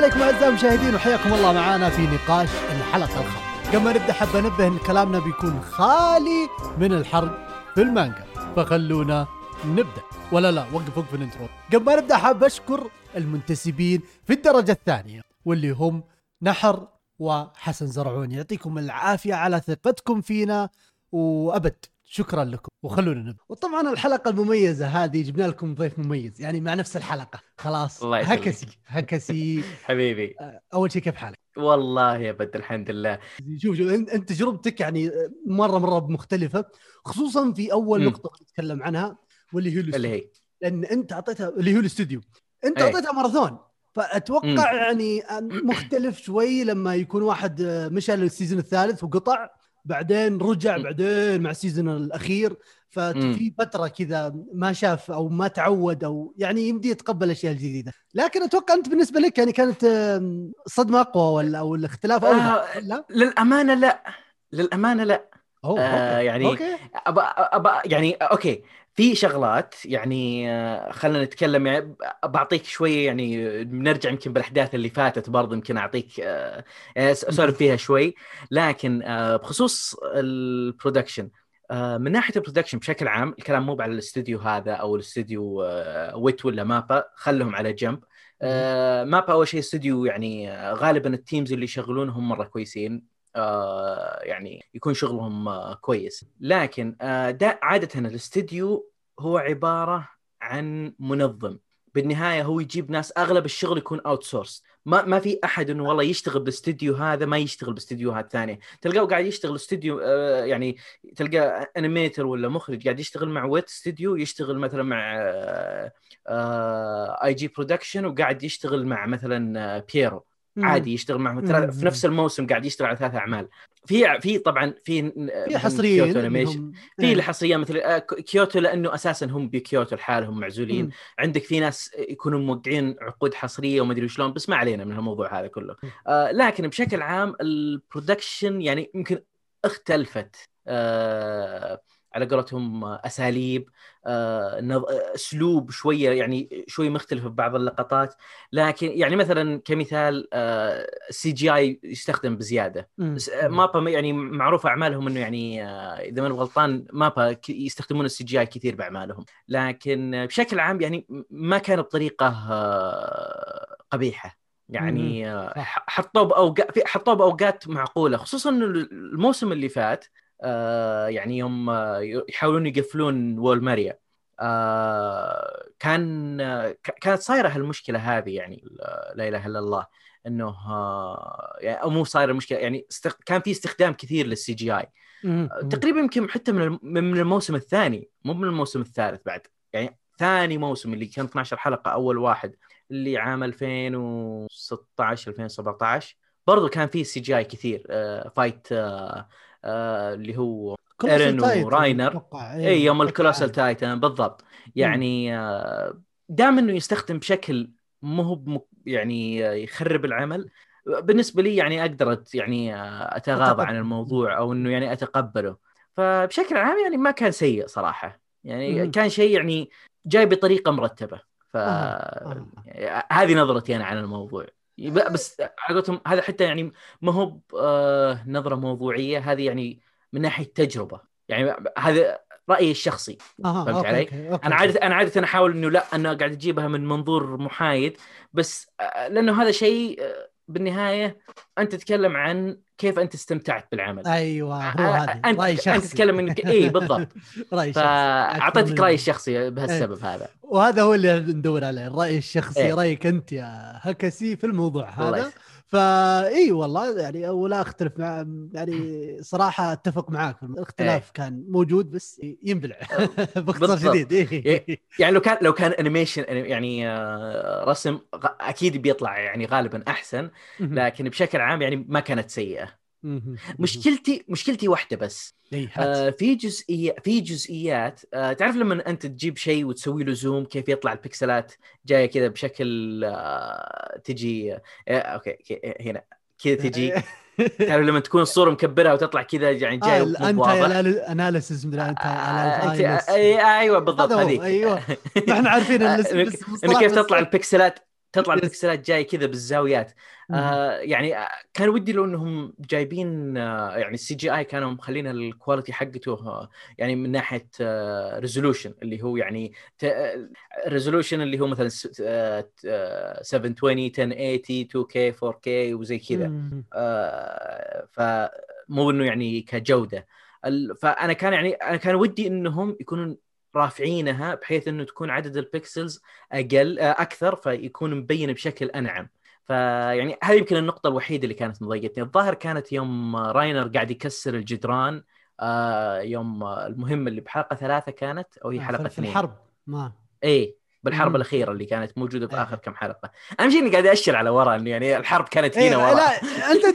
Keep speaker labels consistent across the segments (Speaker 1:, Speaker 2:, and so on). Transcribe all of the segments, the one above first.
Speaker 1: عليكم أعزائي المشاهدين وحياكم الله معنا في نقاش الحلقة الخامسة. قبل ما نبدأ حابه انبه إن كلامنا بيكون خالي من الحرق في المانجا. فخلونا نبدأ. ولا لا وقف وقف ال intro. قبل ما نبدأ حاب أشكر المنتسبين في الدرجة الثانية واللي هم نحر وحسن زرعون. يعطيكم العافية على ثقتكم فينا وأبد. شكرا لكم وخلونا نبدأ. وطبعا الحلقة المميزة هذه جبنا لكم ضيف مميز يعني مع نفس الحلقة. خلاص
Speaker 2: الله يسلمك.
Speaker 1: هكسي هكسي.
Speaker 2: حبيبي.
Speaker 1: أول شيء كيف حالك؟
Speaker 2: والله يا بد الحمد لله.
Speaker 1: شوف شوف أنت أنت تجربتك يعني مرة مرة مختلفة خصوصا في
Speaker 2: أول.
Speaker 1: نقطة نتكلم عنها واللي هي
Speaker 2: اللي هي.
Speaker 1: لأن أنت أعطيتها اللي هو الأستوديو. أنت
Speaker 2: إيه.
Speaker 1: أعطيتها ماراثون. فأتوقع
Speaker 2: مم.
Speaker 1: يعني مختلف شوي لما يكون واحد مشى لل season الثالث وقطع. بعدين رجع. بعدين مع ال season
Speaker 2: الأخير.
Speaker 1: ففي فترة كذا ما شاف أو ما تعود أو يعني يمدي يتقبل الأشياء الجديدة. لكن أتوقع أنت بالنسبة لك يعني كانت صدمة أقوى ولا أو الاختلاف
Speaker 2: آه،
Speaker 1: لا؟
Speaker 2: للأمانة لا. للأمانة لا.
Speaker 1: أوه،
Speaker 2: آه،
Speaker 1: okay.
Speaker 2: يعني-
Speaker 1: okay.
Speaker 2: أبا أبا يعني okay. في شغلات يعني آه، خلينا نتكلم يعني بعطيك شوية يعني بنرجع يمكن بالأحداث اللي فاتت برضه يمكن أعطيك آه، أس- أسولف فيها شوي. لكن آه، بخصوص ال production آه، من ناحية ال production بشكل عام الكلام مو على الاستوديو هذا أو الاستوديو آه، Wit ولا MAPPA خلهم على جنب. آه، MAPPA أول شيء استوديو يعني آه، غالبا ال teams اللي يشغلونهم مرة كويسين. آه، يعني يكون شغلهم آه، كويس. لكن آه، دا عادة الاستوديو هو عبارة عن منظم. بالنهاية هو يجيب ناس أغلب الشغل يكون outsource ما ما في أحد إنه والله يشتغل بالاستديو هذا ما يشتغل باستديوهات ثانية تلقاه قاعد يشتغل استوديو آه، يعني تلقى animator ولا مخرج قاعد يشتغل مع Wit Studio يشتغل مثلا مع I.G Production وقاعد يشتغل مع مثلا آه، Pierrot عادي يشتغل مع
Speaker 1: مم.
Speaker 2: ثلاث- في نفس الموسم قاعد يشتغل على ثلاث أعمال. في في طبعا في
Speaker 1: في حصريين
Speaker 2: Kyoto Animation
Speaker 1: إنهم-
Speaker 2: في
Speaker 1: إيه.
Speaker 2: الحصرية مثل آه، كيوتو لأنه أساسا هم بكيوتو لحالهم معزولين.
Speaker 1: مم.
Speaker 2: عندك في ناس يكونوا موقعين عقود حصرية وما أدري شلون بس ما علينا من الموضوع هذا كله. آه لكن بشكل عام ال production يعني يمكن اختلفت آه على قولتهم آه، أساليب آه آه، أسلوب شوية يعني شوي مختلف في بعض اللقطات. لكن يعني مثلا كمثال ال CGI يستخدم بزيادة. MAPPA يعني معروف أعمالهم إنه يعني إذا ما غلطان مابا يستخدمون ال CGI كثير بأعمالهم. لكن بشكل عام يعني ما كان بطريقة آه، قبيحة. يعني حطوه باوقات حطوه بأوقات معقولة. خصوصا الموسم اللي فات يعني يوم آه، يحاولون يقفلون Wall Maria آه، كان آه، كانت صايرة هالمشكلة هذه يعني لا إله إلا الله إنه آه، يعني أو مو صايرة المشكلة يعني استخ... كان في استخدام كثير لل
Speaker 1: CGI.
Speaker 2: تقريبا يمكن حتى من من الموسم الثاني مو من الموسم الثالث بعد يعني ثاني موسم اللي كان 12 حلقة أول واحد اللي عام 2016 2017 برضو كان فيه CGI كثير آه fight آه اللي هو
Speaker 1: Titan
Speaker 2: وراينر. اي يوم
Speaker 1: ال
Speaker 2: Colossal
Speaker 1: عام.
Speaker 2: Titan بالضبط يعني آه، دام إنه يستخدم بشكل مو هو يعني آه، يخرب العمل بالنسبة لي يعني أقدر يعني
Speaker 1: أتغاضى.
Speaker 2: عن الموضوع أو إنه يعني أتقبله فبشكل عام يعني ما كان سيء صراحة يعني
Speaker 1: مم.
Speaker 2: كان شيء يعني جاي بطريقة مرتبة ف
Speaker 1: آه.
Speaker 2: يعني هذه نظرتي أنا عن الموضوع بس على قولتهم هذا حتى يعني ما هو آه، نظرة موضوعية هذه يعني من ناحية تجربة يعني هذا رأيي الشخصي
Speaker 1: أها،
Speaker 2: فهمت
Speaker 1: okay،
Speaker 2: علي؟
Speaker 1: okay، okay.
Speaker 2: أنا عادة أنا عادة أحاول إنه لا أنا قاعد أجيبها من منظور محايد بس آه، لأنه هذا شيء آه، بالنهاية أنت تتكلم عن كيف أنت استمتعت بالعمل.
Speaker 1: أيوه هو هذا.
Speaker 2: أنت
Speaker 1: رأي
Speaker 2: أنت
Speaker 1: شخصي.
Speaker 2: تتكلم انك اي بالضبط.
Speaker 1: رأي شخصي. فأعطيتك
Speaker 2: رايي الشخصي بهالسبب هذا.
Speaker 1: وهذا هو اللي ندور عليه الرأي الشخصي.
Speaker 2: إيه.
Speaker 1: رأيك أنت يا هكسي في الموضوع هذا. فاي والله يعني ولا أختلف مع يعني صراحة أتفق معاك. الاختلاف كان موجود بس ينبلع باختصار
Speaker 2: بالضبط.
Speaker 1: شديد إيه.
Speaker 2: يعني لو كان لو كان animation يعني آه، رسم أكيد بيطلع يعني غالبا أحسن لكن بشكل عام يعني ما كانت سيئة. مشكلتي مشكلتي واحدة بس.
Speaker 1: هات.
Speaker 2: آه في جزئية في جزئيات آه تعرف لما أنت تجيب شيء وتسوي له zoom كيف يطلع البكسلات جاية كذا بشكل آه تجي آه okay هنا كذا تجي. تعرف لما تكون الصورة مكبرها وتطلع كذا يعني
Speaker 1: آه
Speaker 2: جاي مو واضح.
Speaker 1: ال anti اناليسيس مدري أنت
Speaker 2: آه، أي- أيوه بالضبط هذيك.
Speaker 1: ما إحنا عارفين
Speaker 2: آه،
Speaker 1: بس
Speaker 2: كيف تطلع البكسلات تطلع. البكسلات جاي كذا بالزاويات. آه يعني آه، كان ودي لو انهم جايبين آه يعني ال CGI كانوا مخلين ال quality حقته آه يعني من ناحية resolution اللي هو يعني resolution اللي هو مثلا س- آه، آه، 720 1080 2K 4K وزي كذا. آه، فمو إنه يعني كجودة فأنا كان يعني أنا كان ودي إنهم يكونون رافعينها بحيث إنه تكون عدد ال pixels أقل آه، أكثر فيكون مبين بشكل أنعم. فيعني هذه يمكن النقطة الوحيدة اللي كانت مضايقتني، الظاهر كانت يوم راينر قاعد يكسر الجدران آه، يوم المهمة اللي بحلقة ثلاثة كانت أو هي حلقة
Speaker 1: آه، في
Speaker 2: اثنين.
Speaker 1: الحرب ما.
Speaker 2: اي بالحرب
Speaker 1: مم.
Speaker 2: الأخيرة اللي كانت موجودة
Speaker 1: إيه.
Speaker 2: باخر كم حلقة. أهم شيء إني قاعد أشر على ورا إنه يعني الحرب كانت
Speaker 1: إيه
Speaker 2: هنا ورا.
Speaker 1: لا أنت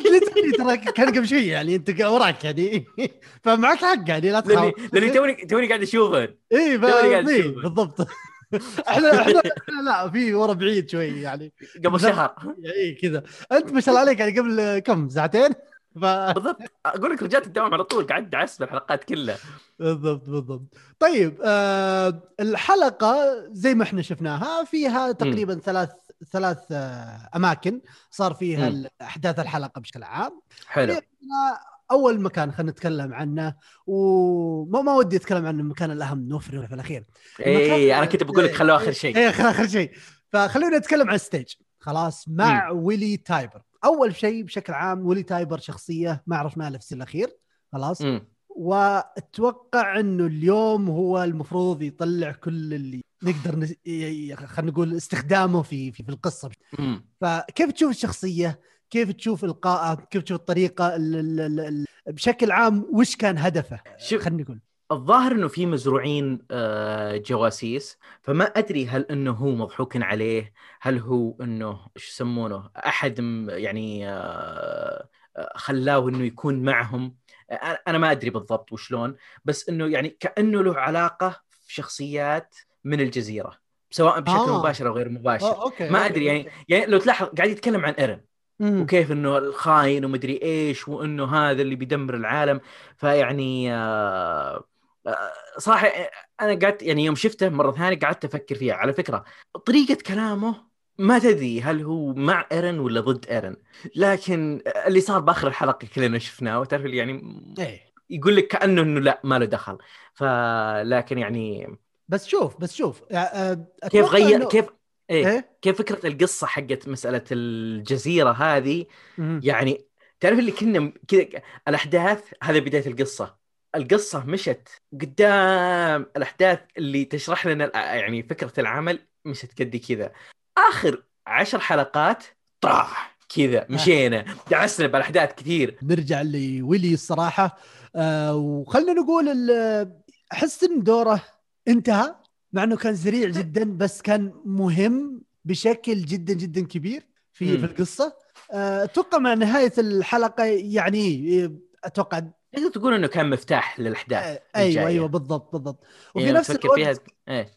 Speaker 1: ترى كان قبل شوي يعني أنت وراك يعني. فمعك حق يعني لا تخاف.
Speaker 2: لأني توني توني قاعد اشوفه
Speaker 1: اي إيه،
Speaker 2: أشوفه.
Speaker 1: بالضبط. إحنا إحنا لا في ورا بعيد شوي يعني.
Speaker 2: قبل شهر.
Speaker 1: اي كذا. أنت ما شاء الله عليك يعني قبل كم؟ ساعتين؟ ف...
Speaker 2: بالضبط. أقول لك رجعت الدوام على طول قعدت أعس بالحلقات كلها.
Speaker 1: بالضبط بالضبط. طيب آه الحلقة زي ما إحنا شفناها فيها تقريبا ثلاث ثلاث آه أماكن صار فيها
Speaker 2: مم.
Speaker 1: احداث الحلقة بشكل عام.
Speaker 2: حلو.
Speaker 1: أول مكان خلينا نتكلم عنه وما ما ودي أتكلم عن المكان الأهم نوفر في الأخير.
Speaker 2: اي أنا كنت بقول لك خلوه آخر شيء.
Speaker 1: إيه خل- آخر شيء. فخلونا نتكلم عن stage. خلاص مع ويلي تايبر. أول شيء بشكل عام ويلي تايبر شخصية ما عرفناها الا في ال season الأخير. خلاص.
Speaker 2: مم.
Speaker 1: وأتوقع إنه اليوم هو المفروض يطلع كل اللي نقدر نس... خلينا نقول استخدامه في في, في القصة.
Speaker 2: مم.
Speaker 1: فكيف تشوف الشخصية؟ كيف تشوف القائه كيف تشوف الطريقة؟ ال ال ال ال بشكل عام وش كان هدفه؟
Speaker 2: شوف
Speaker 1: خلينا نقول.
Speaker 2: الظاهر إنه في مزروعين آه، جواسيس فما أدري هل إنه هو مضحوك عليه هل هو إنه إيش يسمونه أحد يعني آه، آه، خلاه إنه يكون معهم أنا ما أدري بالضبط وشلون بس إنه يعني كأنه له علاقة في شخصيات من الجزيرة سواء بشكل
Speaker 1: آه.
Speaker 2: مباشر أو غير مباشر
Speaker 1: آه، okay
Speaker 2: ما
Speaker 1: okay،
Speaker 2: أدري يعني
Speaker 1: okay.
Speaker 2: يعني لو تلاحظ قاعد يتكلم عن
Speaker 1: إيرن.
Speaker 2: وكيف إنه الخاين ومدري إيش وإنه هذا اللي بيدمر العالم فيعني آه، صراحة أنا قعدت يعني يوم شفته مرة ثانية قعدت أفكر فيها. على فكرة طريقة كلامه ما تدري هل هو مع إيرن ولا ضد إيرن. لكن اللي صار بآخر الحلقة كلنا شفناه وتعرف يعني
Speaker 1: إيه.
Speaker 2: يقول لك كأنه إنه لا ما له دخل. فلكن يعني
Speaker 1: بس شوف بس شوف
Speaker 2: كيف غير
Speaker 1: إنه-
Speaker 2: كيف إيه
Speaker 1: إيه؟
Speaker 2: كيف فكرة القصة حقت مسألة الجزيرة هذه. يعني تعرف اللي كنا كذا الأحداث هذا بداية القصة. القصة مشت قدام الأحداث اللي تشرح لنا يعني فكرة العمل مشت قد كذا. آخر عشر حلقات طاح كذا مشينا دعسنا بالاحداث كثير.
Speaker 1: نرجع لويلي الصراحة. آه وخلنا نقول أحس إن دوره انتهى مع إنه كان سريع جدا بس كان مهم بشكل جدا جدا كبير في. في القصة. آه، أتوقع مع نهاية الحلقة يعني أتوقع
Speaker 2: تقدر تقول إنه كان مفتاح
Speaker 1: للأحداث أيوه
Speaker 2: الجاية.
Speaker 1: أيوه بالضبط بالضبط وفي
Speaker 2: يعني
Speaker 1: نفس الوقت
Speaker 2: فيها إيه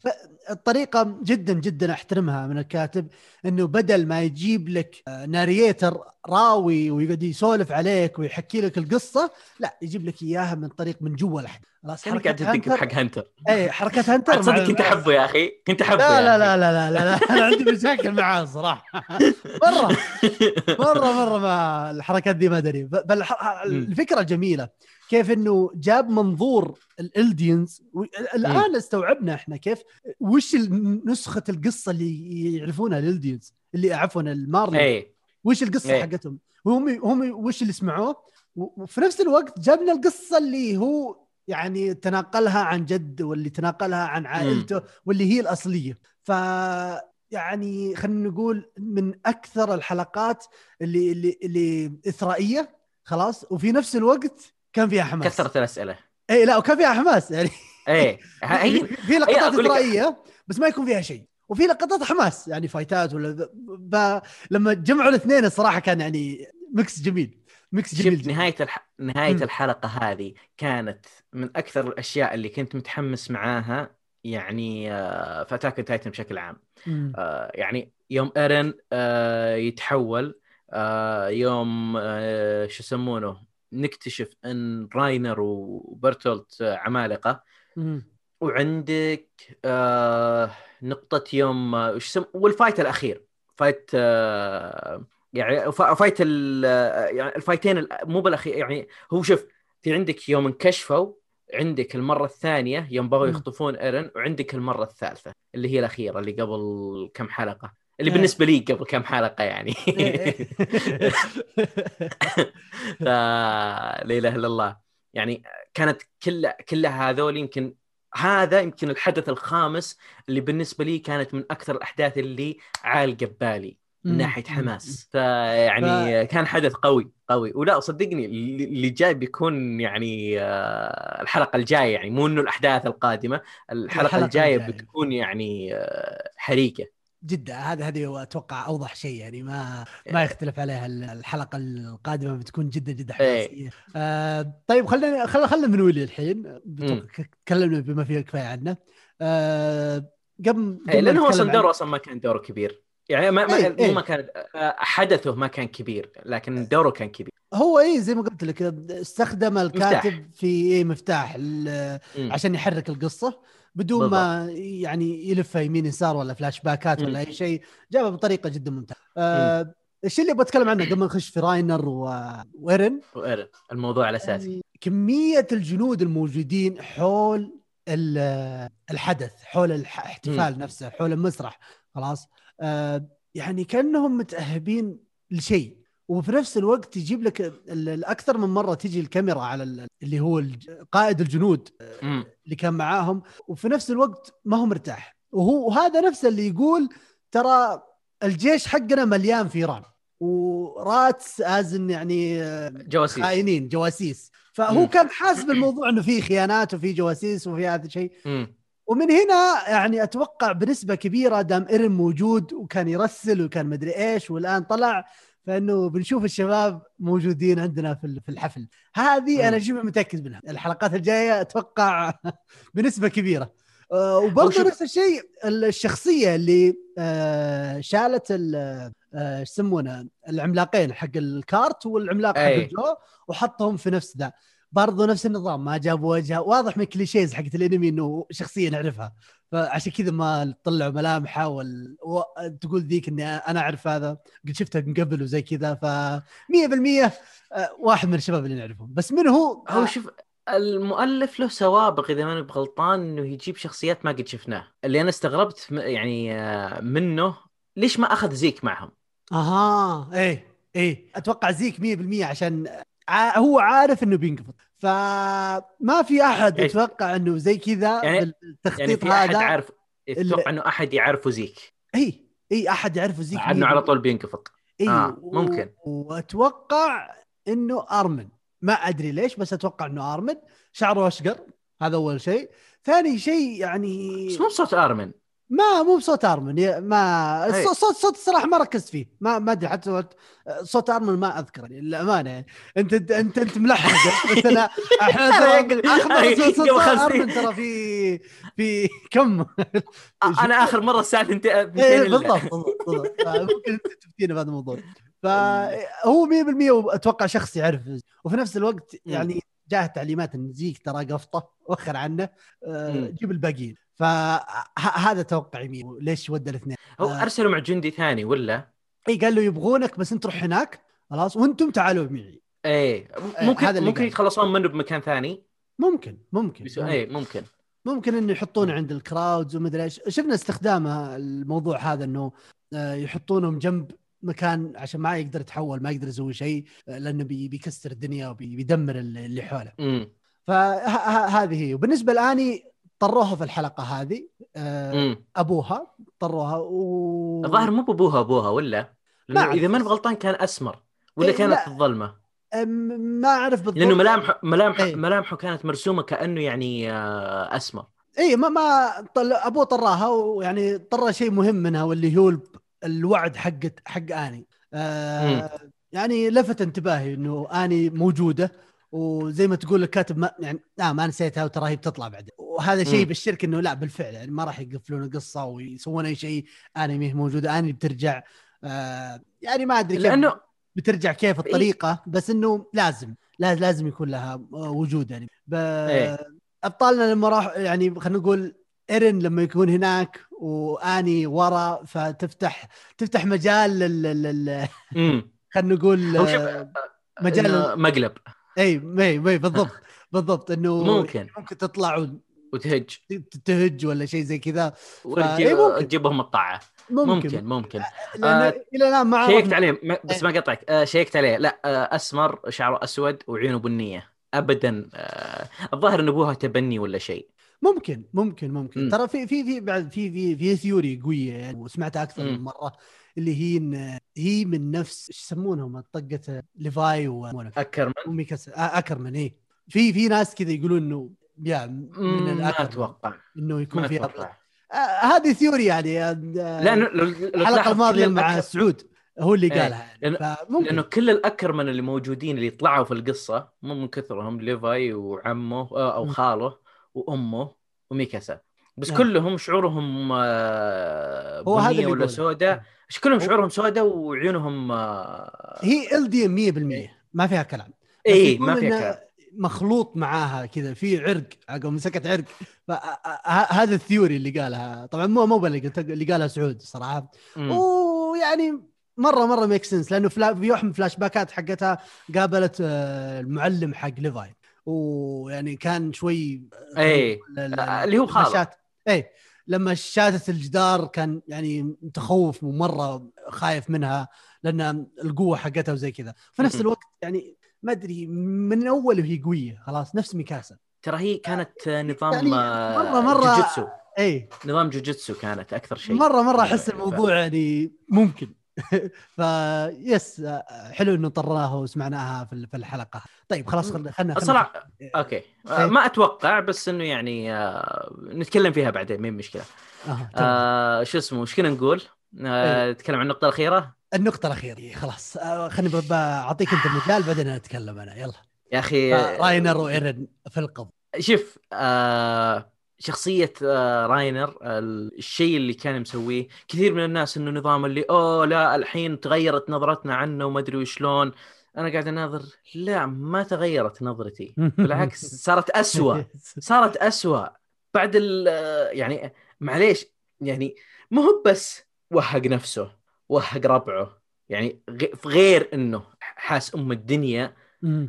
Speaker 1: الطريقة جدا جدا أحترمها من الكاتب إنه بدل ما يجيب لك آه، ناريتر راوي ويقعد يسولف عليك ويحكي لك القصة لا يجيب لك إياها من طريق من جوا الحدث خلاص
Speaker 2: حركة تدق بحق هنتر
Speaker 1: اي حركات هنتر
Speaker 2: تصدق
Speaker 1: مع-
Speaker 2: كنت أحبه يا أخي؟ كنت أحبه
Speaker 1: لا لا. لا لا لا لا, لا. أنا عندي مشاكل معاه صراحة. مرة مرة مرة ما الحركات دي ما ادري بل الفكرة جميلة. كيف إنه جاب منظور الالدينز الآن استوعبنا إحنا كيف وش ال- نسخة القصة اللي يعرفونها الالدينز اللي عفوا المارلي
Speaker 2: إيه.
Speaker 1: وش القصة
Speaker 2: إيه.
Speaker 1: حقتهم؟ وهم هم وش اللي سمعوه؟ وفي نفس الوقت جابنا القصة اللي هو يعني تناقلها عن جد واللي تناقلها عن عائلته واللي هي الأصلية. ف يعني خلينا نقول من أكثر الحلقات اللي اللي اللي إثرائية خلاص. وفي نفس الوقت كان فيها حماس.
Speaker 2: كثرت الأسئلة.
Speaker 1: اي لا وكان فيها حماس يعني.
Speaker 2: إيه. هي
Speaker 1: في لقطات إثرائية بس ما يكون فيها شيء. وفي لقطات حماس يعني فايتات ولا ب... لما جمعوا الاثنين الصراحة كان يعني mix جميل. mix جميل
Speaker 2: شفت نهاية الح... نهاية
Speaker 1: مم.
Speaker 2: الحلقة هذه كانت من أكثر الأشياء اللي كنت متحمس معاها يعني آه، في Attack Titan بشكل عام.
Speaker 1: مم.
Speaker 2: آه، يعني يوم ايرن آه، يتحول آه، يوم آه، شو يسمونه؟ نكتشف أن راينر وبرتولت
Speaker 1: عمالقة.
Speaker 2: وعندك آه، نقطة يوم آه، وش يسم... وال fight الأخير fight آه، يعني فا- fight ال- آه، يعني ال fightين ال- مو بالأخير يعني هو شوف في عندك يوم انكشفوا عندك المرة الثانية يوم بغوا. يخطفون إيرن وعندك المرة الثالثة اللي هي الأخيرة اللي قبل كم حلقة اللي
Speaker 1: إيه.
Speaker 2: بالنسبة لي قبل كم حلقة يعني. فلا إله إلا الله يعني كانت كل كلها هذول يمكن هذا يمكن الحدث الخامس اللي بالنسبة لي كانت من أكثر الأحداث اللي عالقة ببالي من. ناحية حماس فيعني كان حدث قوي قوي ولا صدقني اللي جاي بيكون يعني آه، الحلقة الجاية يعني مو إنه الأحداث القادمة الحلقة
Speaker 1: الحلقة
Speaker 2: الجاية
Speaker 1: الجاية.
Speaker 2: بتكون يعني آه،
Speaker 1: جدا هذا هذه أتوقع أوضح شيء يعني ما
Speaker 2: إيه.
Speaker 1: ما يختلف عليها الحلقة القادمة بتكون جدا جدا
Speaker 2: إيه.
Speaker 1: حماسية آه طيب خلينا خلينا خلينا من ولي الحين. تكلمنا بما فيه الكفايه عنه آه قبل
Speaker 2: إيه،
Speaker 1: قبل
Speaker 2: لأنه هو
Speaker 1: أصلا
Speaker 2: دوره أصلا ما كان دوره كبير يعني ما, ما
Speaker 1: إيه.
Speaker 2: ما كان آه، حدثه ما كان كبير لكن دوره كان كبير
Speaker 1: هو اي زي ما قلت لك استخدم الكاتب
Speaker 2: مفتاح.
Speaker 1: في إيه مفتاح. عشان يحرك القصة بدون ما يعني يلفها يمين يسار ولا فلاش باكات ولا أي شيء جابها بطريقة جدا ممتازة. آه الشيء اللي بتكلم عنه قبل ما نخش في راينر و- وإيرن
Speaker 2: وإيرن، الموضوع الاساسي
Speaker 1: يعني كمية الجنود الموجودين حول ال- الحدث حول الاحتفال نفسه حول المسرح خلاص. آه يعني كأنهم متأهبين لشيء. وفي نفس الوقت يجيب لك ال- الاكثر من مرة تجي الكاميرا على ال- اللي هو قائد الجنود. اللي كان معاهم وفي نفس الوقت ما هو مرتاح وهو وهذا نفسه اللي يقول ترى الجيش حقنا مليان فيران و rats as in يعني
Speaker 2: جواسيس
Speaker 1: خاينين جواسيس فهو
Speaker 2: مم.
Speaker 1: كان حاسس بالموضوع إنه في خيانات وفي جواسيس وفي هذا الشيء. ومن هنا يعني أتوقع بنسبة كبيرة دام ايرن موجود وكان يرسل وكان مدري إيش والآن طلع فإنه بنشوف الشباب موجودين عندنا في ال- في الحفل. هذه
Speaker 2: أنا.
Speaker 1: شبه متأكد منها. الحلقات الجاية أتوقع بنسبة كبيرة. آه، وبرضه نفس الشيء الشخصية اللي آه، شالت ال- آه، إيش يسمونه؟ العملاقين حق ال cart والعملاق حق. الجو وحطهم في نفس ذا. برضه نفس النظام ما جابوا وجهه واضح من clichés حقت الأنمي إنه شخصية نعرفها. فعشان كذا ما طلعوا ملامحه وال... و... تقول ذيك إني أنا أعرف هذا. قد شفتها من قبل وزي كذا ف 100% آه، واحد من الشباب اللي نعرفهم. بس من هو؟
Speaker 2: هو شوف المؤلف له سوابق إذا ماني بغلطان إنه يجيب شخصيات ما قد شفناه. اللي أنا استغربت يعني آه، منه ليش ما أخذ زيك معهم؟
Speaker 1: أها إيه إيه. أتوقع زيك 100% عشان. هو عارف إنه بينقفض فما في أحد
Speaker 2: يعني-
Speaker 1: يتوقع إنه زي كذا
Speaker 2: يعني-
Speaker 1: بالتخطيط
Speaker 2: يعني في أحد
Speaker 1: هذا
Speaker 2: عارف يتوقع إنه أحد يعرفه زيك.
Speaker 1: إي إي أحد يعرفه زيك
Speaker 2: عنه على طول بينقفض
Speaker 1: إي
Speaker 2: آه، ممكن.
Speaker 1: وأتوقع إنه أرمن. ما أدري ليش بس أتوقع إنه أرمن. شعره أشقر هذا أول شيء. ثاني شيء يعني
Speaker 2: بس مو بصوت أرمن.
Speaker 1: ما مو بصوت أرمن ما. الصوت صوت صوت الصراحه ما ركزت فيه ما ما أدري حتى صوت, صوت أرمن ما اذكر للأمانة يعني أنت أنت أنت ملحق بس أنا إحنا صوت
Speaker 2: أرمن.
Speaker 1: ترى في في كم
Speaker 2: أنا آخر مرة الساعة 2
Speaker 1: إيه
Speaker 2: 200 إلا.
Speaker 1: بالضبط بالضبط بالضبط. فممكن أنت تفتينا بهذا الموضوع فهو 100% أتوقع شخص يعرف وفي نفس الوقت يعني جاه تعليمات إن زيك ترى قفطة وخر عنه آه،. جيب الباقيين فهذا توقعي مين ليش ودى الاثنين؟
Speaker 2: هو
Speaker 1: آه.
Speaker 2: أرسلوا مع جندي ثاني ولا؟
Speaker 1: إي قال له يبغونك بس أنت روح هناك خلاص وأنتم تعالوا معي.
Speaker 2: إيه
Speaker 1: هذا
Speaker 2: ممكن
Speaker 1: اللي
Speaker 2: ممكن. يتخلصون منه بمكان ثاني؟
Speaker 1: ممكن ممكن
Speaker 2: بيسو...
Speaker 1: ممكن,
Speaker 2: ممكن.
Speaker 1: ممكن إنه يحطونه عند الكراودز ومدري إيش. شفنا استخدامها الموضوع هذا إنه آه، يحطونهم جنب مكان عشان ما يقدر يتحول ما يقدر يسوي شيء لأنه بي- بيكسر الدنيا وبيدمر اللي حوله.
Speaker 2: امم
Speaker 1: فهذه هي. وبالنسبة لآني طروها في الحلقة هذه آه، أبوها طروها و
Speaker 2: الظاهر مو بأبوها أبوها ولا؟
Speaker 1: أعرف.
Speaker 2: إذا ماني بغلطان كان أسمر ولا
Speaker 1: إيه،
Speaker 2: كانت
Speaker 1: لا.
Speaker 2: في
Speaker 1: الظلمة ما أعرف بالضبط
Speaker 2: لأنه ملامحه ملامحه
Speaker 1: إيه.
Speaker 2: ملامحه كانت مرسومة كأنه يعني آه، أسمر
Speaker 1: اي ما ما طل... أبوه طراها ويعني طرى شيء مهم منها واللي هو الوعد حق حق آني آه يعني لفت انتباهي إنه آني موجودة وزي ما تقول الكاتب ما يعني لا ما نسيتها وترى هي بتطلع بعدين وهذا شيء
Speaker 2: مم.
Speaker 1: بالشركة إنه لا بالفعل يعني ما راح يقفلون القصة ويسوون أي شيء. اني ميه موجودة اني بترجع آه يعني ما أدري كيف
Speaker 2: لأنه
Speaker 1: بترجع كيف الطريقة بس إنه لازم لازم لازم يكون لها وجود يعني. ب...
Speaker 2: إيه.
Speaker 1: أبطالنا لما راح يعني خلينا نقول إيرن لما يكون هناك وأني ورا فتفتح تفتح مجال لل, خلينا نقول آه، مجال
Speaker 2: مقلب.
Speaker 1: اي اي اي بالضبط بالضبط. إنه
Speaker 2: ممكن.
Speaker 1: ممكن تطلع
Speaker 2: وتهج.
Speaker 1: وتهج ولا شيء زي كذا. إيه.
Speaker 2: تجيبهم الطاعة.
Speaker 1: ممكن.
Speaker 2: ممكن ممكن.
Speaker 1: لأنه
Speaker 2: آه،
Speaker 1: إلى الآن ما
Speaker 2: شيكت عليه م- بس
Speaker 1: إيه.
Speaker 2: ما قطعك. آه، شيكت عليه. لا آه، أسمر شعره أسود وعيونه بنيه ابدا آه، الظاهر إن أبوها تبني ولا شيء.
Speaker 1: ممكن ممكن ممكن.
Speaker 2: مم.
Speaker 1: ترى في في في بعد في في في ثيوري قوية يعني وسمعتها أكثر من. مرة. اللي هي إن هي من نفس إيش يسمونهم؟ طقة ليفاي و
Speaker 2: أكرمن.
Speaker 1: وميكاسا آه، أكرمن اي في في ناس كذا يقولون إنه يا من
Speaker 2: ما أتوقع.
Speaker 1: إنه يكون
Speaker 2: أتوقع.
Speaker 1: آه هذه theory يعني آه،
Speaker 2: لأنه
Speaker 1: الحلقة
Speaker 2: الماضية
Speaker 1: مع سعود هو اللي
Speaker 2: إيه.
Speaker 1: قالها يعني
Speaker 2: لأنه- لأنه كل الأكرمن اللي موجودين اللي طلعوا في القصة مو من كثرهم ليفاي وعمه
Speaker 1: أو.
Speaker 2: خاله وأمه وميكاسا. بس
Speaker 1: نعم.
Speaker 2: كلهم شعورهم
Speaker 1: بنية
Speaker 2: ولا. سوداء. مش كلهم شعورهم سوداء وعيونهم آه،
Speaker 1: هي ال دي 100% ما فيها كلام.
Speaker 2: اي ما فيها كلام.
Speaker 1: مخلوط معاها كذا في عرق عقب مسكت عرق. فهذا ال theory اللي قالها. طبعا مو مو اللي قالها سعود
Speaker 2: صراحة.
Speaker 1: ويعني مرة مرة make sense لأنه فلا في من ال flashbackات حقتها قابلت آه، المعلم حق ليفاي ويعني كان شوي آه،
Speaker 2: آه، اللي هو.
Speaker 1: شات اي لما شاتت الجدار كان يعني متخوف ومرة خايف منها لأن القوة حقتها وزي كذا. في نفس. الوقت يعني ما أدري من أول وهي قوية خلاص نفس ميكاسا.
Speaker 2: ترى هي كانت آه، نظام
Speaker 1: يعني
Speaker 2: آه،
Speaker 1: مرة- مرة-
Speaker 2: جوجيتسو.
Speaker 1: اي
Speaker 2: نظام جوجيتسو كانت أكثر شيء.
Speaker 1: مرة مرة أحس
Speaker 2: ف-
Speaker 1: الموضوع يعني ممكن. ف yes حلو إنه طرناها وسمعناها في الحلقة. طيب خلاص خلينا خلينا
Speaker 2: الصراحه أوكي آه،
Speaker 1: إيه.
Speaker 2: ما أتوقع بس إنه يعني آه، نتكلم فيها بعدين مين مشكلة.
Speaker 1: آه.
Speaker 2: آه شو اسمه إيش كنا نقول؟ آه نتكلم عن النقطة الأخيرة؟
Speaker 1: النقطة الأخيرة. خلاص. آه، خليني ب- اعطيك أنت المجال بعدين أتكلم أنا. يلا.
Speaker 2: يا
Speaker 1: أخي راينر وإيرن في القبض
Speaker 2: شوف آه شخصية آه راينر الشيء اللي كان مسويه. كثير من الناس إنه نظام اللي أوه لا الحين تغيرت نظرتنا عنه وما أدري وشلون. أنا قاعد أناظر لا ما تغيرت نظرتي. بالعكس صارت أسوأ. صارت أسوأ. بعد ال يعني معليش يعني مو هو بس وهق نفسه وهق ربعه. يعني غير إنه حاس أم الدنيا.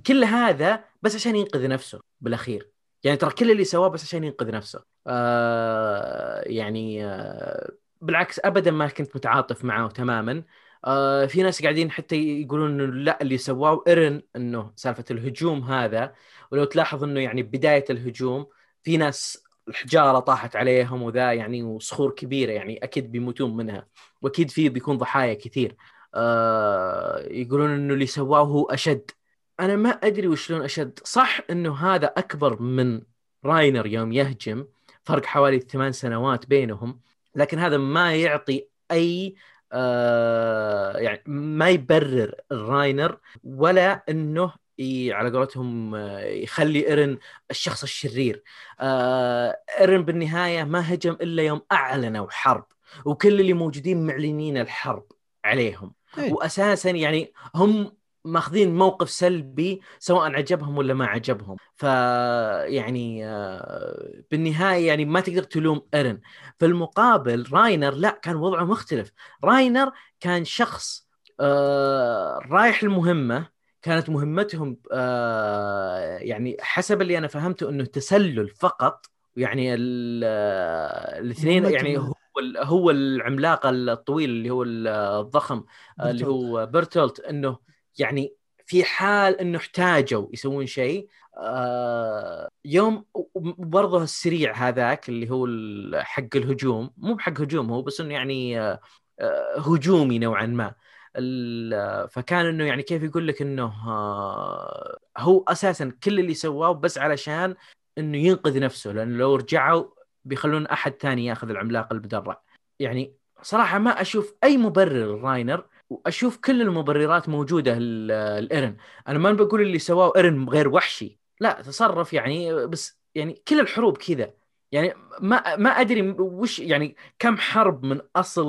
Speaker 2: كل هذا بس عشان ينقذ نفسه بالأخير. يعني ترى كل اللي سواه بس عشان ينقذ نفسه. آه يعني آه بالعكس ابدا ما كنت متعاطف معه تماما. آه في ناس قاعدين حتى يقولون إنه لا اللي سواه ايرن إنه سالفة الهجوم هذا. ولو تلاحظ إنه يعني بداية الهجوم في ناس الحجارة طاحت عليهم وذا يعني وصخور كبيرة يعني أكيد بيموتون منها. وأكيد في بيكون ضحايا كثير. آه يقولون إنه اللي سواه هو أشد. أنا ما أدري وشلون أشد. صح إنه هذا أكبر من راينر يوم يهجم فرق حوالي ثمان سنوات بينهم لكن هذا ما يعطي أي آه يعني ما يبرر راينر ولا إنه على قولتهم آه، يخلي إيرن الشخص الشرير. آه إيرن بالنهاية ما هجم إلا يوم أعلنوا حرب وكل اللي موجودين معلنين الحرب عليهم.
Speaker 1: إيه.
Speaker 2: واساسا يعني هم ماخذين موقف سلبي سواء عجبهم ولا ما عجبهم. ف يعني آه، بالنهاية يعني ما تقدر تلوم إيرن. في المقابل راينر لا كان وضعه مختلف. راينر كان شخص آه، رايح المهمه كانت مهمتهم آه، يعني حسب اللي أنا فهمته إنه تسلل فقط يعني ال- الاثنين يعني هو هو العملاق الطويل اللي هو ال- الضخم اللي هو بيرتولت إنه يعني في حال إنه احتاجوا يسوون شيء آه يوم وبرضه السريع هذاك اللي هو حق الهجوم مو بحق هجوم هو بس إنه يعني آه آه، هجومي نوعا ما. فكان إنه يعني كيف يقول لك إنه هو أساسا كل اللي سواه بس علشان إنه ينقذ نفسه لأنه لو رجعوا بيخلون أحد ثاني ياخذ العملاق المدرع يعني صراحة ما أشوف أي مبرر راينر وأشوف كل المبررات موجودة ل- الايرن أنا ما بقول اللي سواه ايرن غير وحشي. لا تصرف يعني بس يعني كل الحروب كذا. يعني ما ما أدري وش يعني كم حرب من أصل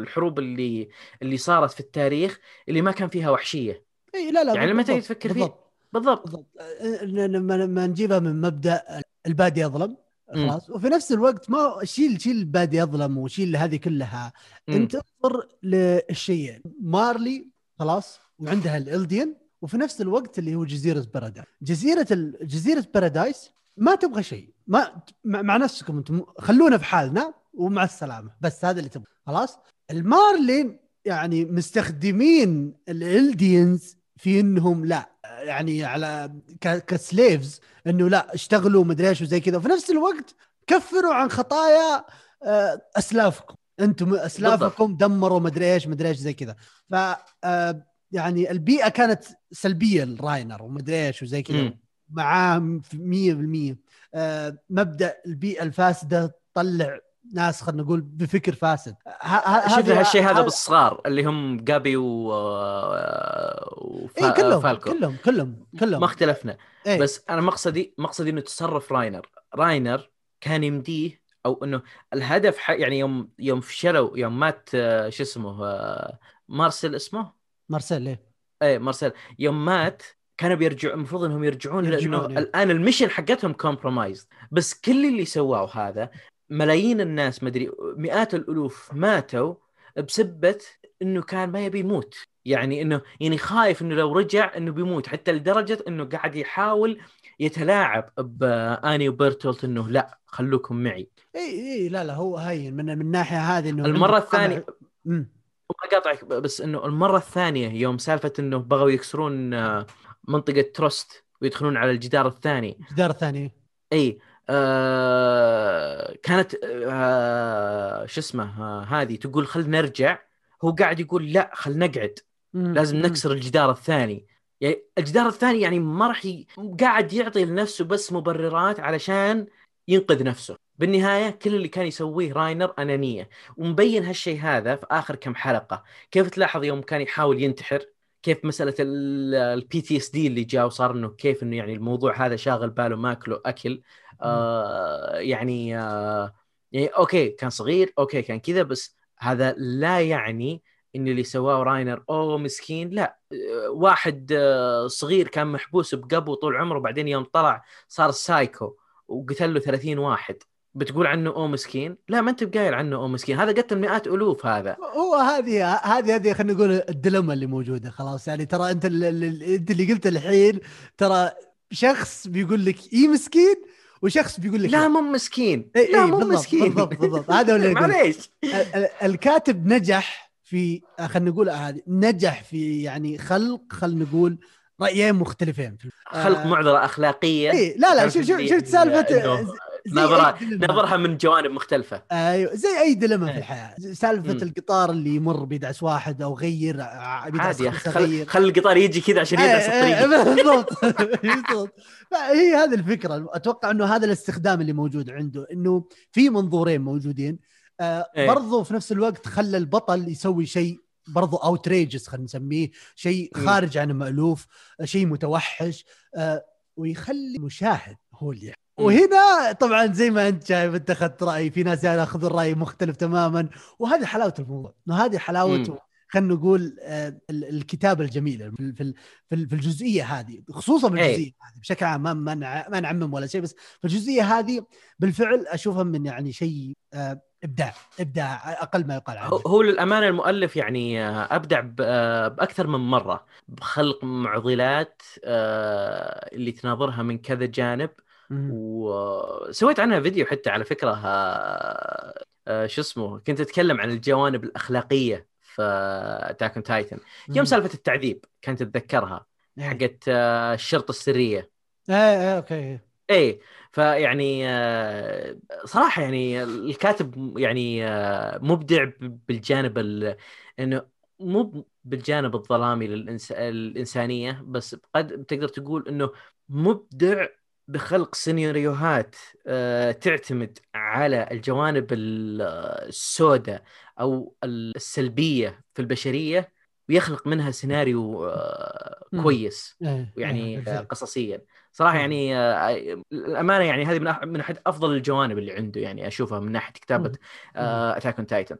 Speaker 2: الحروب اللي اللي صارت في التاريخ اللي ما كان فيها وحشية.
Speaker 1: إي لا لا
Speaker 2: يعني لما تجي تفكر فيه-
Speaker 1: بالضبط
Speaker 2: بالضبط.
Speaker 1: بالضبط. أه، لما لما نجيبها من مبدأ البادي يظلم. خلاص. وفي نفس الوقت ما شيل شيل بادي يظلم وشيل هذه كلها.
Speaker 2: مم.
Speaker 1: انت انظر للشيئين مارلي خلاص وعندها الالديان وفي نفس الوقت اللي هو جزيرة بارادايس. جزيرة ال... جزيرة بارادايس ما تبغى شيء. ما مع مع نفسكم أنتم. خلونا في حالنا ومع السلامة. بس هذا اللي تبغى. خلاص. المارلين يعني مستخدمين الالديانز في انهم لا يعني على كسليفز انه لا اشتغلوا مدري إيش وزي كذا. وفي نفس الوقت كفروا عن خطايا آه، أسلافكم. أنتم أسلافكم دمروا مدري إيش مدري إيش زي كذا. ف آه، يعني البيئة كانت سلبية لراينر ومدري إيش وزي كذا. معاه في 100% آه، مبدأ البيئة الفاسدة تطلع ناس خلينا نقول بفكر فاسد.
Speaker 2: شفنا هالشيء هذا بالصغار اللي هم جابي و وفا...
Speaker 1: اي كلهم
Speaker 2: فالكو.
Speaker 1: كلهم كلهم كلهم.
Speaker 2: ما اختلفنا.
Speaker 1: إيه.
Speaker 2: بس أنا مقصدي مقصدي إنه تصرف راينر. راينر كان يمديه أو إنه الهدف ح... يعني يوم يوم فشلوا يوم مات آه، شو اسمه آه، مارسيل اسمه؟
Speaker 1: مارسيل إيه.
Speaker 2: إيه مارسيل. يوم مات كانوا بيرجعوا المفروض إنهم يرجعون,
Speaker 1: يرجعون،
Speaker 2: لأنه
Speaker 1: إيه.
Speaker 2: الآن ال mission حقتهم compromised بس كل اللي سواه هذا ملايين الناس مدري مئات الألوف ماتوا بسبة إنه كان ما يبي يموت يعني إنه يعني خايف إنه لو رجع إنه بيموت حتى لدرجة إنه قاعد يحاول يتلاعب بآني وبرتولت إنه لا خلوكم معي
Speaker 1: إي إي لا لا هو هين من من الناحيه هذه إنه
Speaker 2: المرة.
Speaker 1: الثانية.
Speaker 2: ما قاطعك بس إنه المرة الثانية يوم سالفة إنه بغوا يكسرون آه، منطقة تروست ويدخلون على الجدار الثاني
Speaker 1: الجدار الثاني
Speaker 2: إي آه كانت آه شو اسمه آه هذه تقول خل نرجع. هو قاعد يقول لا خل نقعد. لازم. نكسر الجدار الثاني. يعني الجدار الثاني يعني ما راح ي... قاعد يعطي لنفسه بس مبررات علشان ينقذ نفسه. بالنهاية كل اللي كان يسويه راينر أنانية. ومبين هالشيء هذا في آخر كم حلقة. كيف تلاحظ يوم كان يحاول ينتحر؟ كيف مسألة ال PTSD اللي جاء وصار إنه كيف إنه يعني الموضوع هذا شاغل باله ماكله أكل؟ آه يعني آه يعني أوكي كان صغير أوكي كان كذا بس هذا لا يعني إن اللي سواه راينر أوه مسكين. لا آه، واحد آه، صغير كان محبوس بقبو طول عمره بعدين يوم طلع صار سايكو وقتل له 30 واحد. بتقول عنه أوه مسكين؟ لا ما أنت بقايل عنه أوه مسكين. هذا قتل مئات ألوف هذا.
Speaker 1: هو هذه هذه هذه خلينا نقول الدلمة اللي موجودة خلاص. يعني ترى أنت اللي, اللي- أنت اللي قلت الحين ترى شخص بيقول لك اي مسكين؟ وشخص بيقول لك
Speaker 2: لا مو مسكين.
Speaker 1: إيه
Speaker 2: لا
Speaker 1: إيه
Speaker 2: مو
Speaker 1: بالضبط
Speaker 2: مسكين.
Speaker 1: بالضبط بالضبط. هذا هو اللي.
Speaker 2: معليش.
Speaker 1: ال- ال- الكاتب نجح في خلينا نقول هذه نجح في يعني خلق خلينا نقول رأيين مختلفين. في
Speaker 2: خلق
Speaker 1: آه،
Speaker 2: معضله أخلاقية.
Speaker 1: اي لا لا شوف شوف شفت سالفة دلمة.
Speaker 2: نظرها من جوانب مختلفة
Speaker 1: أيوه زي أي دلمة في
Speaker 2: إيه.
Speaker 1: الحياة سالفة
Speaker 2: مم.
Speaker 1: القطار اللي يمر بيدعس واحد أو غير ع- بيدعس
Speaker 2: عادي يا أخي
Speaker 1: خمسة
Speaker 2: خل, خل القطار يجي كذا عشان
Speaker 1: إيه، إيه،
Speaker 2: الطريق
Speaker 1: بالضبط بالضبط فهي هذه الفكرة أتوقع إنه هذا الاستخدام اللي موجود عنده إنه في منظورين موجودين آه
Speaker 2: إيه.
Speaker 1: برضو في نفس الوقت خلى البطل يسوي شيء برضو اوتريجز خلينا نسميه شيء. خارج عن المالوف شيء متوحش آه ويخلي المشاهد هو اللي. وهنا طبعا زي ما أنت شايف أنت أخذت رأي في ناس ياخذوا الرأي مختلف تماما وهذه حلاوة الموضوع وهذه
Speaker 2: حلاوة.
Speaker 1: خلينا نقول آه، ال- الكتابة الجميلة في في في ال- في الجزئية هذه خصوصا
Speaker 2: إيه.
Speaker 1: بالجزئيه هذه بشكل عام ما ما نع- ما نعمم ولا شيء بس في الجزئية هذه بالفعل اشوفها من يعني شيء آه، إبداع إبداع أقل ما يقال عنه
Speaker 2: هو للأمانة المؤلف يعني آه، أبدع بأكثر من مرة بخلق معضلات اللي تناظرها من كذا جانب. وسويت عنها فيديو حتى على فكرة آه، شو اسمه كنت أتكلم عن الجوانب الأخلاقية في Attack Titan يوم. سالفة التعذيب كنت أتذكرها
Speaker 1: إيه.
Speaker 2: حقت آه، الشرطة السرية
Speaker 1: إيه إيه okay
Speaker 2: إيه فيعني آه، صراحة يعني الكاتب يعني مبدع بالجانب ال- إنه مو بالجانب الظلامي للإنس... الإنسانية بس قد تقدر تقول إنه مبدع بخلق سيناريوهات آه، تعتمد على الجوانب ال- السوداء أو السلبية في البشرية ويخلق منها سيناريو آه،. كويس
Speaker 1: إيه،
Speaker 2: يعني
Speaker 1: إيه،
Speaker 2: آه،
Speaker 1: بالفعل.
Speaker 2: قصصيا صراحة
Speaker 1: مم.
Speaker 2: يعني آه، الامانه يعني هذه من من أحد أفضل الجوانب اللي عنده يعني أشوفها من ناحية كتابة Attack on
Speaker 1: Titan.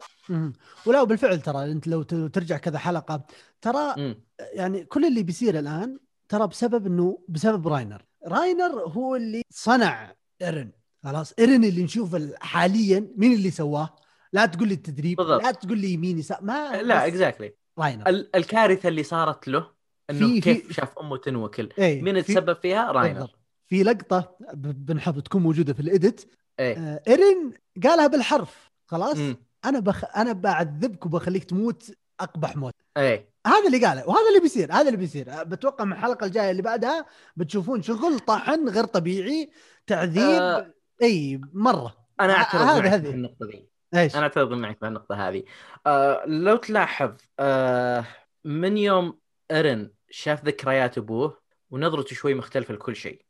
Speaker 1: ولا بالفعل ترى أنت لو ترجع كذا حلقة ترى يعني كل اللي بيصير الآن ترى بسبب إنه بسبب راينر راينر هو اللي صنع إيرن. خلاص إيرن اللي نشوفه حاليا مين اللي سواه؟ لا تقول لي التدريب
Speaker 2: بالضبط.
Speaker 1: لا تقول لي يمين يسار ما
Speaker 2: لا exactly
Speaker 1: راينر.
Speaker 2: ال- الكارثة اللي صارت له إنه
Speaker 1: في-
Speaker 2: كيف
Speaker 1: في-
Speaker 2: شاف أمه تنوكل.
Speaker 1: إيه،
Speaker 2: مين
Speaker 1: في-
Speaker 2: تسبب فيها؟ راينر.
Speaker 1: بالضبط. في لقطة بنحط تكون موجودة في الإديت.
Speaker 2: إيه.
Speaker 1: آه، إيرن قالها بالحرف خلاص؟
Speaker 2: مم.
Speaker 1: أنا بخ... أنا بعذبك وبخليك تموت أقبح موت.
Speaker 2: إيه.
Speaker 1: هذا اللي قاله وهذا اللي بيصير هذا اللي بيصير. أه، بتوقع من الحلقة الجاية اللي بعدها بتشوفون شغل طحن غير طبيعي تعذيب
Speaker 2: آه.
Speaker 1: إي
Speaker 2: مرة.
Speaker 1: أنا
Speaker 2: أعترض
Speaker 1: هذه-
Speaker 2: معك
Speaker 1: هذه.
Speaker 2: في النقطه ذي.
Speaker 1: إيش؟
Speaker 2: أنا أعترض معك في النقطه هذه. آه لو تلاحظ آه من يوم ايرن شاف ذكريات أبوه ونظرته شوي مختلفة لكل شيء.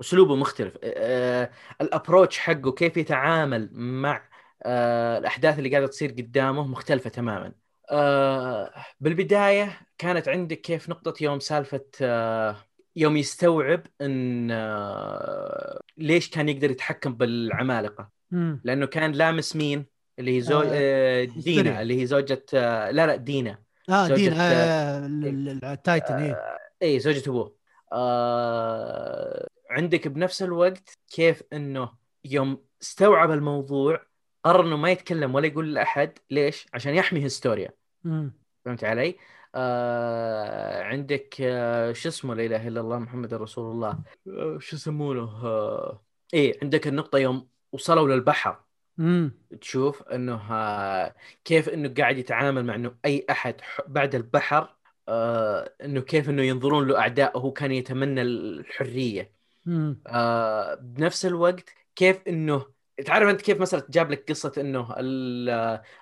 Speaker 2: أسلوبه مختلف. آه الأبروتش حقه كيف يتعامل مع آه الأحداث اللي قاعدة تصير قدامه مختلفة تماما. آه بالبداية كانت عندك كيف نقطة يوم سالفة آه يوم يستوعب إن آه ليش كان يقدر يتحكم بالعمالقة؟
Speaker 1: مم.
Speaker 2: لأنه كان لامس مين؟ اللي هي زوج
Speaker 1: آه،
Speaker 2: آه. دينا اللي هي زوجة آه لا لا دينا.
Speaker 1: آه
Speaker 2: زوجة-
Speaker 1: دين آه ال- ال- ال Titan إيه.
Speaker 2: آه اي زوجة أبوه. آه عندك بنفس الوقت كيف إنه يوم استوعب الموضوع قرر إنه ما يتكلم ولا يقول لأحد ليش؟ عشان يحمي هيستوريا
Speaker 1: مم.
Speaker 2: فهمت علي؟ آه عندك آه شو اسمه لا إله إلا الله محمد رسول الله آه شو يسمونه؟ آه إيه عندك النقطة يوم وصلوا للبحر
Speaker 1: مم.
Speaker 2: تشوف إنه آه، كيف إنه قاعد يتعامل مع إنه أي أحد ح- بعد البحر آه، إنه كيف إنه ينظرون له أعداء وهو كان يتمنى الحرية
Speaker 1: مم.
Speaker 2: آه، بنفس الوقت كيف إنه تعرف انت كيف مثلا جاب لك قصة انه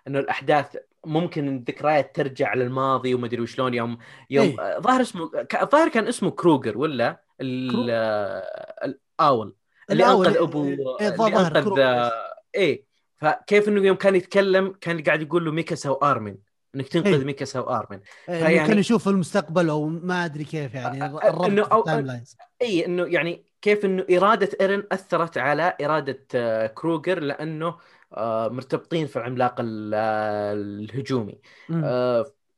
Speaker 2: انه الأحداث ممكن الذكريات ترجع للماضي وما أدري وشلون يوم يوم
Speaker 1: إيه.
Speaker 2: ظاهر اسمه ك- ظاهر كان اسمه كروجر ولا الأول اللي أنقذ ابو
Speaker 1: إيه،
Speaker 2: اللي
Speaker 1: ظاهر
Speaker 2: أنقذ إيه. فكيف إنه يوم كان يتكلم كان قاعد يقول له ميكاسا وارمن إنك تنقذ
Speaker 1: إيه.
Speaker 2: ميكاسا وارمن
Speaker 1: إيه،
Speaker 2: فيعني-
Speaker 1: نشوف في المستقبل أو ما أدري كيف يعني الر- الربط
Speaker 2: إنه أو- اي إنه يعني كيف إنه إرادة إيرن أثرت على إرادة آه، كروجر لأنه آه، مرتبطين في العملاق ال- آه، الهجومي.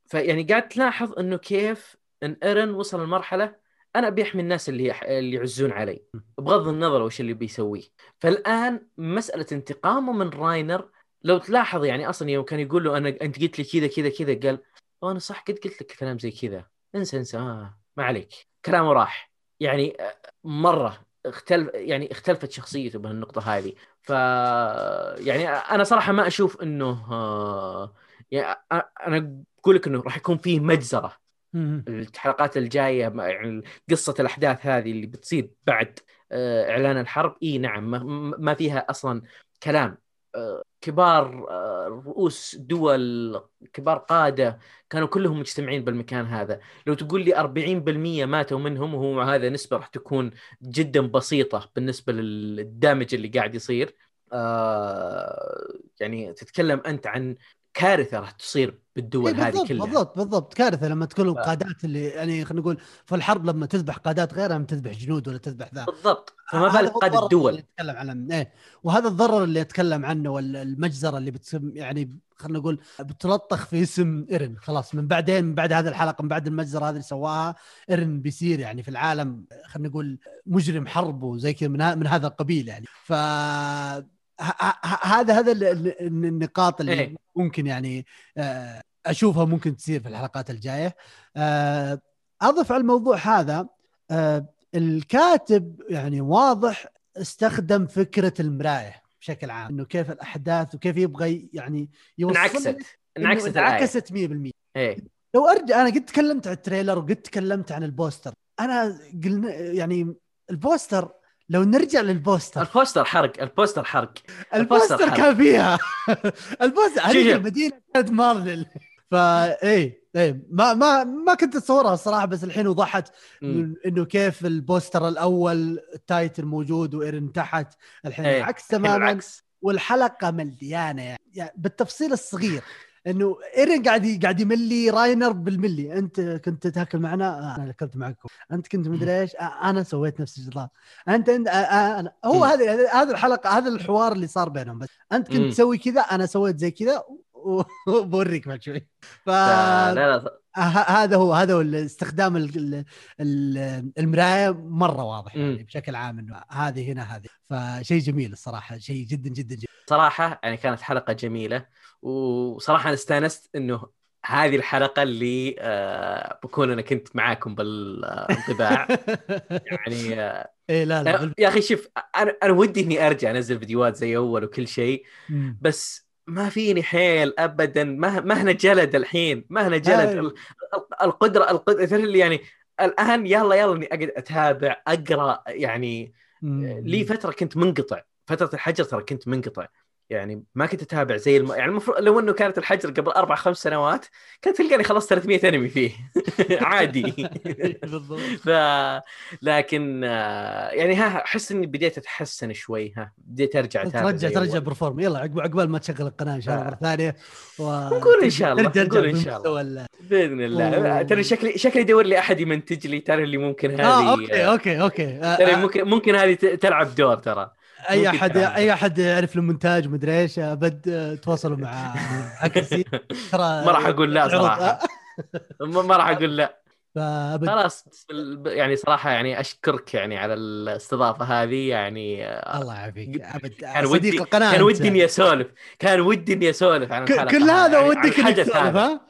Speaker 2: فيعني قاعد تلاحظ إنه كيف إن إيرن وصل لمرحلة أنا بيحمي الناس اللي. اللي يعزون علي. بغض النظر وش اللي بيسويه. فالآن مسألة انتقامه من راينر لو تلاحظ يعني أصلا يوم كان يقول له أنا أنت قلت لي كذا كذا كذا قال "أوه، أنا صح قد قلت لك كلام زي كذا. انسى انسى آه ما عليك. كلامه راح. يعني آه، مرة اختلف يعني اختلفت شخصيته بهالنقطة هذه. ف يعني أنا صراحة ما أشوف إنه آه، يعني أنا أقول لك إنه راح يكون فيه
Speaker 1: مجزرة.
Speaker 2: الحلقات الجاية يعني قصة الأحداث هذه اللي بتصير بعد آه، إعلان الحرب إي نعم ما- فيها أصلا كلام. كبار آه، رؤوس دول كبار قادة كانوا كلهم مجتمعين بالمكان هذا. لو تقول لي 40% ماتوا منهم وهو هذا نسبة راح تكون جدا بسيطة بالنسبة للدامج اللي قاعد يصير. آه، يعني تتكلم أنت عن كارثة راح تصير بالدول
Speaker 1: إيه
Speaker 2: هذه كلها.
Speaker 1: بالضبط بالضبط. كارثة لما تكون
Speaker 2: ف-
Speaker 1: قادات اللي يعني خلينا نقول في الحرب لما تذبح قادات غيرها لما تذبح جنود ولا تذبح ذا.
Speaker 2: بالضبط. فما بالك قاد الدول.
Speaker 1: يتكلم عنه. إيه. وهذا الضرر اللي يتكلم عنه والمجزره اللي بتسم يعني خلينا نقول بتلطخ في اسم إيرن. خلاص من بعدين من بعد هذه الحلقة من بعد المجزرة هذه اللي سواها إيرن بيصير يعني في العالم خلينا نقول مجرم حرب وزي كذا من, ه- من هذا القبيل يعني. ف هذا هذا ال- ال- النقاط اللي
Speaker 2: إيه.
Speaker 1: ممكن يعني آه، أشوفها ممكن تصير في الحلقات الجاية. آه، أضف على الموضوع هذا آه، الكاتب يعني واضح استخدم فكرة المراية بشكل عام إنه كيف الأحداث وكيف يبغى يعني يوصل
Speaker 2: انعكست. انعكست
Speaker 1: انعكست 100%
Speaker 2: إيه.
Speaker 1: لو ارجع أنا قد تكلمت عن ال trailer وقد تكلمت عن ال poster. أنا قلنا يعني البوستر لو نرجع للبوستر.
Speaker 2: البوستر حرق البوستر حرق.
Speaker 1: البوستر
Speaker 2: البوستر
Speaker 1: كان فيها. البوستر هذه. المدينة كانت مارلي ف إيه إيه. ما ما ما كنت أتصورها الصراحة بس الحين وضحت
Speaker 2: إنه
Speaker 1: كيف ال poster الأول ال Titan موجود وإيرن تحت. الحين
Speaker 2: إيه.
Speaker 1: العكس تماما. والحلقة مليانة. يعني بالتفصيل الصغير. إنه ايرن قاعد قاعد يملي راينر بالملي. أنت كنت تاكل معنا أنا أكلت معكم. أنت كنت مدري إيش؟ أنا سويت نفس الشغلات أنت أنت أنا هو. هذه هذه الحلقة هذا الحوار اللي صار بينهم بس. أنت كنت. تسوي كذا أنا سويت زي كذا وبوريك بعد شوي. ف
Speaker 2: لا لا
Speaker 1: هذا هو هذا هو استخدام ال- ال- المراية مرة واضح يعني. بشكل عام إنه هذه هنا هذه. فشيء جميل الصراحة شيء جدا جدا جميل
Speaker 2: صراحة يعني كانت حلقة جميلة. وصراحة أنا استانست إنه هذه الحلقة اللي آه بكون أنا كنت معاكم بالانطباع يعني آه
Speaker 1: إيه لا لا
Speaker 2: يا أخي شوف أنا أنا ودي إني أرجع أنزل فيديوهات زي أول وكل شيء. بس ما فيني حيل ابدا مه- مهنا جلد الحين مهنا جلد ال- القدرة القدرة اللي يعني الآن يلا يلا إني أقعد أتابع أقرأ يعني. لي فترة كنت منقطع فترة الحجر ترى كنت منقطع يعني ما كنت أتابع زي الم... يعني المفروض لو إنه كانت الحجر قبل أربع خمس سنوات كنت تلقاني خلصت 300 أنمي فيه عادي
Speaker 1: بالضبط
Speaker 2: ف لكن آه، يعني ها أحس إني بديت أتحسن شوي ها بديت أرجع أتابع
Speaker 1: ترجع ترجع. perform يلا عقب عقبال ما تشغل القناة إن شاء الله
Speaker 2: آه.
Speaker 1: مره ثانية و...
Speaker 2: نقول إن شاء الله، نقول إن شاء الله. بإذن الله. ترى شكلي شكلي يدور لي أحد يمنتج لي ترى اللي ممكن هذه
Speaker 1: آه أوكي أوكي أوكي آه،
Speaker 2: ترى
Speaker 1: آه،
Speaker 2: ممكن ممكن هذه تلعب دور ترى أي
Speaker 1: احد. أي أحد يعرف المونتاج مدري إيش ابد تواصلوا مع هاكسي ترى
Speaker 2: ما راح أقول لا
Speaker 1: صراحة.
Speaker 2: ما راح أقول لا. خلاص يعني صراحة يعني أشكرك يعني على الاستضافة هذه يعني
Speaker 1: الله يعافيك. أبد.
Speaker 2: كان ودي
Speaker 1: القناة
Speaker 2: كان. ودي إني أسولف. كان ودي إني أسولف عن
Speaker 1: كل هذا
Speaker 2: يعني عن
Speaker 1: ودك
Speaker 2: إنك
Speaker 1: تسولف
Speaker 2: هذا.
Speaker 1: ها؟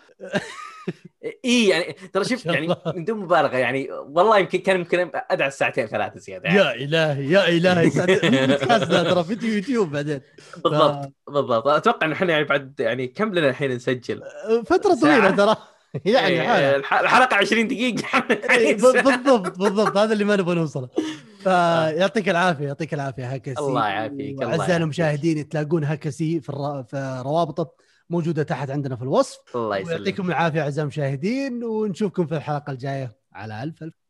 Speaker 2: اي يعني ترى شوف
Speaker 1: شاء
Speaker 2: يعني. من دون مبالغة يعني والله يمكن كان يمكن أدعس ساعتين ثلاثة زيادة يعني.
Speaker 1: يا إلهي يا إلهي بودكاستنا ترى فيديو يوتيوب بعدين.
Speaker 2: بالضبط بالضبط. أتوقع ان إحنا يعني بعد يعني كم لنا الحين نسجل؟
Speaker 1: فترة طويلة ترى. يعني
Speaker 2: إيه، الحلقة 20 دقيقة.
Speaker 1: إيه، بالضبط بالضبط. هذا اللي ما نبغى نوصله. فيعطيك العافية يعطيك العافية هكسي
Speaker 2: الله يعافيك، يعافيك.
Speaker 1: المشاهدين تلاقون هكسي في, الر... في روابطه. موجودة تحت عندنا في الوصف.
Speaker 2: الله يسلمك.
Speaker 1: ويعطيكم العافية أعزائي المشاهدين ونشوفكم في الحلقة الجاية. على ألف ألف.